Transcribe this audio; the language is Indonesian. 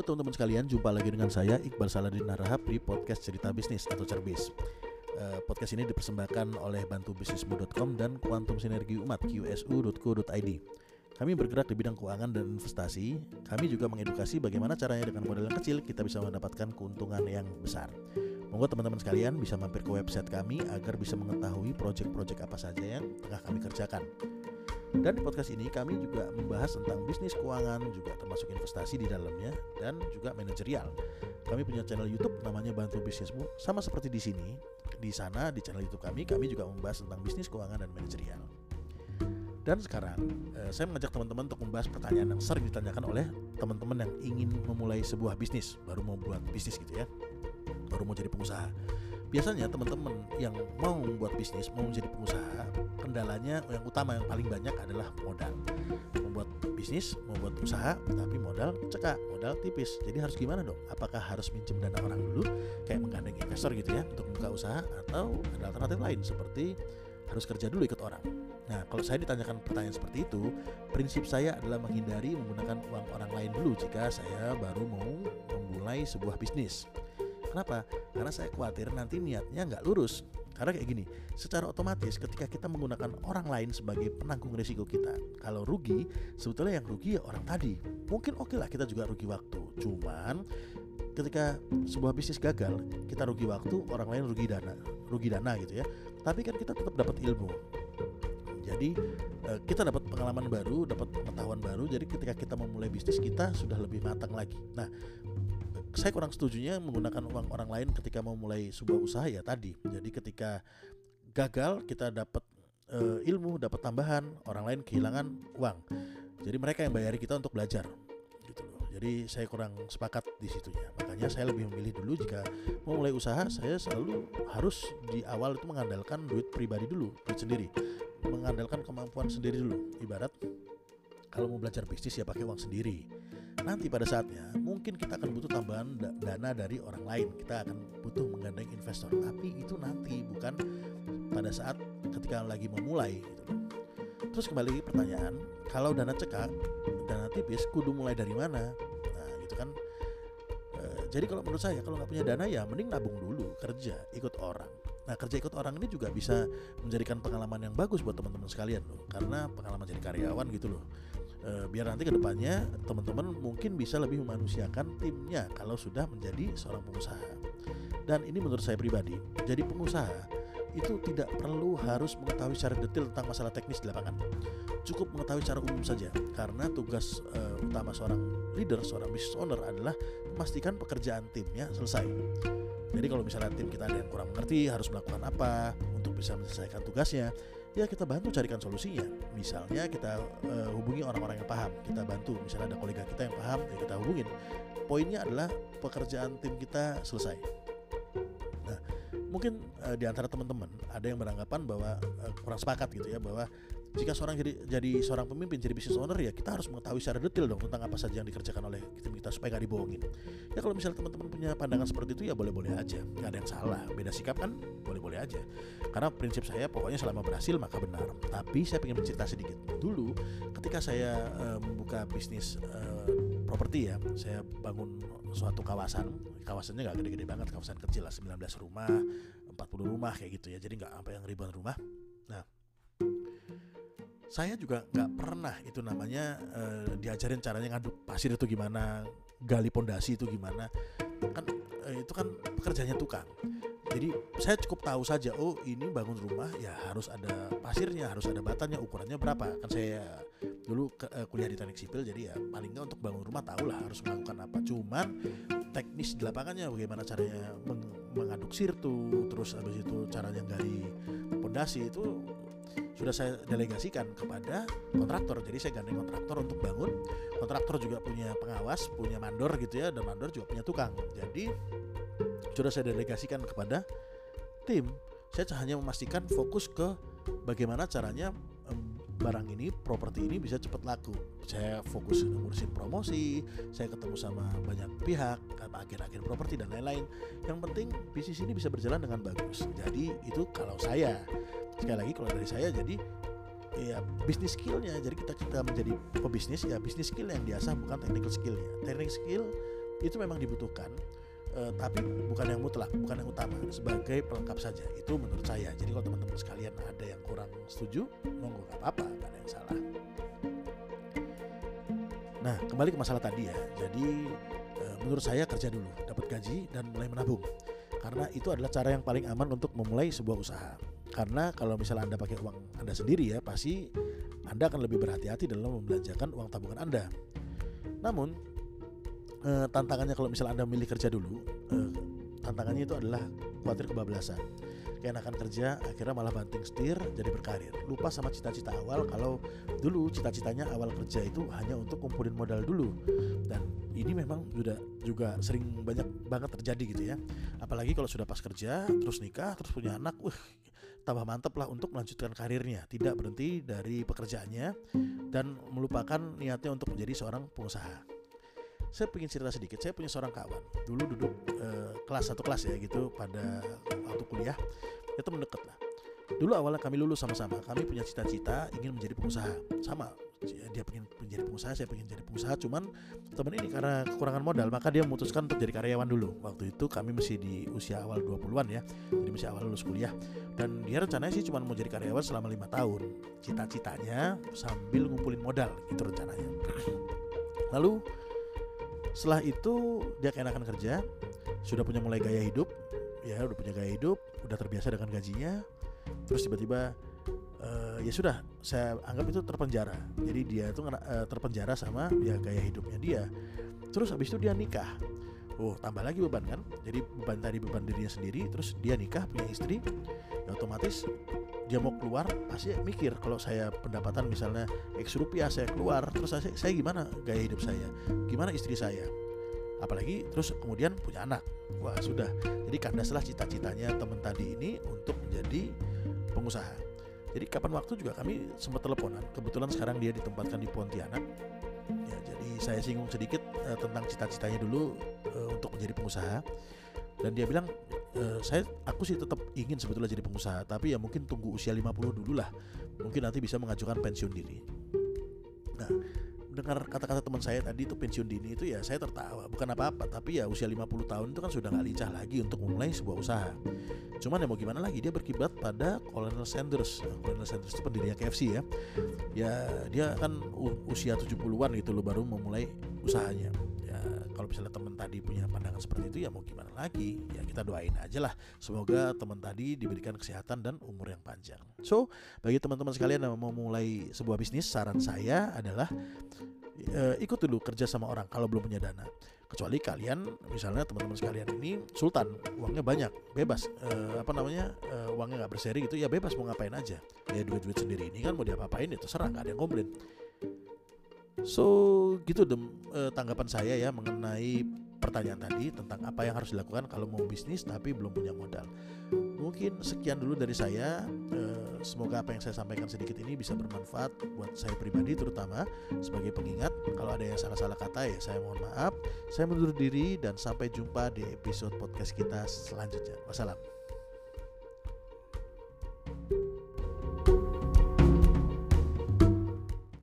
Halo teman-teman sekalian, jumpa lagi dengan saya Iqbal Saladin Narahap di podcast Cerita Bisnis atau Cerbis. Uh, podcast ini dipersembahkan oleh bantubisnismu.com dan Kuantum Sinergi Umat qsu.co.id. Kami bergerak di bidang keuangan dan investasi. Kami juga mengedukasi bagaimana caranya dengan modal yang kecil kita bisa mendapatkan keuntungan yang besar. Monggo teman-teman sekalian bisa mampir ke website kami agar bisa mengetahui proyek-proyek apa saja yang tengah kami kerjakan. Dan di podcast ini kami juga membahas tentang bisnis keuangan juga termasuk investasi di dalamnya dan juga manajerial. Kami punya channel YouTube namanya Bantu Bisnismu sama seperti di sini. Di sana di channel YouTube kami kami juga membahas tentang bisnis keuangan dan manajerial. Dan sekarang eh, saya mengajak teman-teman untuk membahas pertanyaan yang sering ditanyakan oleh teman-teman yang ingin memulai sebuah bisnis, baru mau buat bisnis gitu ya baru mau jadi pengusaha biasanya teman-teman yang mau membuat bisnis mau menjadi pengusaha kendalanya yang utama yang paling banyak adalah modal membuat bisnis membuat usaha tapi modal cekak modal tipis jadi harus gimana dong apakah harus minjem dana orang dulu kayak menggandeng investor gitu ya untuk membuka usaha atau ada alternatif lain seperti harus kerja dulu ikut orang Nah, kalau saya ditanyakan pertanyaan seperti itu, prinsip saya adalah menghindari menggunakan uang orang lain dulu jika saya baru mau memulai sebuah bisnis. Kenapa? Karena saya khawatir nanti niatnya nggak lurus. Karena kayak gini, secara otomatis ketika kita menggunakan orang lain sebagai penanggung risiko kita, kalau rugi, sebetulnya yang rugi ya orang tadi. Mungkin oke okay lah kita juga rugi waktu, cuman ketika sebuah bisnis gagal, kita rugi waktu, orang lain rugi dana, rugi dana gitu ya. Tapi kan kita tetap dapat ilmu. Jadi eh, kita dapat pengalaman baru, dapat pengetahuan baru. Jadi ketika kita memulai bisnis kita sudah lebih matang lagi. Nah, saya kurang setujunya menggunakan uang orang lain ketika mau mulai sebuah usaha ya tadi. Jadi ketika gagal kita dapat uh, ilmu, dapat tambahan, orang lain kehilangan uang. Jadi mereka yang bayari kita untuk belajar. Gitu loh. Jadi saya kurang sepakat di situnya. Makanya saya lebih memilih dulu jika mau mulai usaha saya selalu harus di awal itu mengandalkan duit pribadi dulu, duit sendiri. Mengandalkan kemampuan sendiri dulu. Ibarat kalau mau belajar bisnis ya pakai uang sendiri nanti pada saatnya mungkin kita akan butuh tambahan dana dari orang lain. Kita akan butuh menggandeng investor. Tapi itu nanti bukan pada saat ketika lagi memulai gitu. terus kembali pertanyaan kalau dana cekak dana tipis kudu mulai dari mana? Nah gitu kan. E, jadi kalau menurut saya kalau nggak punya dana ya mending nabung dulu kerja ikut orang. Nah kerja ikut orang ini juga bisa menjadikan pengalaman yang bagus buat teman-teman sekalian loh, karena pengalaman jadi karyawan gitu loh e, biar nanti ke depannya teman-teman mungkin bisa lebih memanusiakan timnya kalau sudah menjadi seorang pengusaha. Dan ini menurut saya pribadi jadi pengusaha itu tidak perlu harus mengetahui secara detail tentang masalah teknis di lapangan. Cukup mengetahui secara umum saja karena tugas e, utama seorang leader seorang business owner adalah memastikan pekerjaan timnya selesai. Jadi kalau misalnya tim kita ada yang kurang mengerti harus melakukan apa untuk bisa menyelesaikan tugasnya ya kita bantu carikan solusinya. Misalnya kita uh, hubungi orang-orang yang paham kita bantu. Misalnya ada kolega kita yang paham ya kita hubungin. Poinnya adalah pekerjaan tim kita selesai. Nah mungkin uh, di antara teman-teman ada yang beranggapan bahwa uh, kurang sepakat gitu ya bahwa jika seorang jadi jadi seorang pemimpin jadi business owner ya kita harus mengetahui secara detail dong tentang apa saja yang dikerjakan oleh tim kita supaya nggak dibohongin ya kalau misalnya teman-teman punya pandangan seperti itu ya boleh-boleh aja. Nggak ada yang salah. Beda sikap kan boleh-boleh aja. Karena prinsip saya pokoknya selama berhasil maka benar. Tapi saya ingin bercerita sedikit. Dulu ketika saya uh, membuka bisnis uh, properti ya saya bangun suatu kawasan. Kawasannya nggak gede-gede banget kawasan kecil lah 19 rumah 40 rumah kayak gitu ya. Jadi nggak apa yang ribuan rumah. Nah saya juga nggak pernah itu namanya uh, diajarin caranya ngaduk pasir itu gimana, gali pondasi itu gimana. Kan uh, itu kan pekerjaannya tukang. Jadi saya cukup tahu saja, oh ini bangun rumah ya harus ada pasirnya, harus ada batanya, ukurannya berapa. Kan saya dulu ke, uh, kuliah di teknik sipil, jadi ya paling nggak untuk bangun rumah tahu lah harus melakukan apa. Cuman teknis di lapangannya, bagaimana caranya meng mengaduk sirtu, terus habis itu caranya gali pondasi itu sudah saya delegasikan kepada kontraktor. Jadi saya gandeng kontraktor untuk bangun. Kontraktor juga punya pengawas, punya mandor gitu ya, dan mandor juga punya tukang. Jadi sudah saya delegasikan kepada tim. Saya hanya memastikan fokus ke bagaimana caranya barang ini, properti ini bisa cepat laku. Saya fokus ngurusin promosi, saya ketemu sama banyak pihak, agen-agen properti dan lain-lain. Yang penting bisnis ini bisa berjalan dengan bagus. Jadi itu kalau saya sekali lagi kalau dari saya jadi ya bisnis skillnya jadi kita kita menjadi pebisnis ya bisnis skill yang diasah bukan technical skillnya technical skill itu memang dibutuhkan uh, tapi bukan yang mutlak, bukan yang utama, sebagai pelengkap saja. Itu menurut saya. Jadi kalau teman-teman sekalian ada yang kurang setuju, monggo nggak apa-apa, nggak ada yang salah. Nah, kembali ke masalah tadi ya. Jadi uh, menurut saya kerja dulu, dapat gaji dan mulai menabung. Karena itu adalah cara yang paling aman untuk memulai sebuah usaha. Karena kalau misalnya Anda pakai uang Anda sendiri ya, pasti Anda akan lebih berhati-hati dalam membelanjakan uang tabungan Anda. Namun uh, tantangannya kalau misalnya anda milih kerja dulu uh, tantangannya itu adalah khawatir kebablasan. Akan kerja akhirnya malah banting setir jadi berkarir. Lupa sama cita-cita awal kalau dulu cita-citanya awal kerja itu hanya untuk kumpulin modal dulu. Dan ini memang sudah juga sering banyak banget terjadi gitu ya. Apalagi kalau sudah pas kerja terus nikah terus punya anak wah tambah mantep lah untuk melanjutkan karirnya tidak berhenti dari pekerjaannya dan melupakan niatnya untuk menjadi seorang pengusaha saya pengen cerita sedikit. Saya punya seorang kawan. Dulu duduk uh, kelas satu kelas ya gitu pada waktu kuliah. Itu mendekat lah. Dulu awalnya kami lulus sama-sama. Kami punya cita-cita ingin menjadi pengusaha. Sama. Dia pengen menjadi pengusaha, saya pengen jadi pengusaha. Cuman teman ini karena kekurangan modal, maka dia memutuskan untuk jadi karyawan dulu. Waktu itu kami masih di usia awal 20-an ya. Jadi masih awal lulus kuliah. Dan dia rencananya sih cuma mau jadi karyawan selama lima tahun. Cita-citanya sambil ngumpulin modal, itu rencananya. Lalu setelah itu dia keenakan kerja sudah punya mulai gaya hidup ya udah punya gaya hidup udah terbiasa dengan gajinya terus tiba-tiba uh, ya sudah saya anggap itu terpenjara. Jadi dia itu uh, terpenjara sama ya gaya hidupnya dia. Terus habis itu dia nikah. Oh tambah lagi beban kan? Jadi beban tadi beban dirinya sendiri terus dia nikah punya istri. Ya otomatis dia mau keluar pasti mikir kalau saya pendapatan misalnya X rupiah saya keluar terus saya, saya gimana gaya hidup saya? Gimana istri saya? Apalagi terus kemudian punya anak. Wah sudah. Jadi kandaslah cita-citanya teman tadi ini untuk menjadi pengusaha jadi kapan waktu juga kami sempat teleponan. Kebetulan sekarang dia ditempatkan di Pontianak. Ya jadi saya singgung sedikit uh, tentang cita-citanya dulu uh, untuk menjadi pengusaha. Dan dia bilang e, saya aku sih tetap ingin sebetulnya jadi pengusaha tapi ya mungkin tunggu usia 50 dulu lah. Mungkin nanti bisa mengajukan pensiun dini nah dengar kata-kata teman saya tadi itu pensiun dini itu ya saya tertawa. Bukan apa-apa tapi ya usia 50 tahun itu kan sudah nggak lincah lagi untuk memulai sebuah usaha. Cuman ya mau gimana lagi dia berkibat pada Colonel Sanders. Colonel Sanders itu pendirinya KFC ya. Ya dia kan usia 70-an gitu loh baru memulai usahanya kalau misalnya teman tadi punya pandangan seperti itu ya mau gimana lagi? Ya kita doain aja lah. Semoga teman tadi diberikan kesehatan dan umur yang panjang. So bagi teman-teman sekalian yang mau mulai sebuah bisnis saran saya adalah uh, ikut dulu kerja sama orang kalau belum punya dana. Kecuali kalian misalnya teman-teman sekalian ini sultan uangnya banyak bebas. Uh, apa namanya? Uh, uangnya nggak berseri gitu ya bebas mau ngapain aja. Ya duit-duit sendiri ini kan mau diapa-apain ya terserah nggak ada yang komplain So gitu dem eh, tanggapan saya ya mengenai pertanyaan tadi tentang apa yang harus dilakukan kalau mau bisnis tapi belum punya modal. Mungkin sekian dulu dari saya. Eh, semoga apa yang saya sampaikan sedikit ini bisa bermanfaat buat saya pribadi terutama sebagai pengingat. Kalau ada yang salah-salah kata ya saya mohon maaf. Saya mundur diri dan sampai jumpa di episode podcast kita selanjutnya. Wassalam.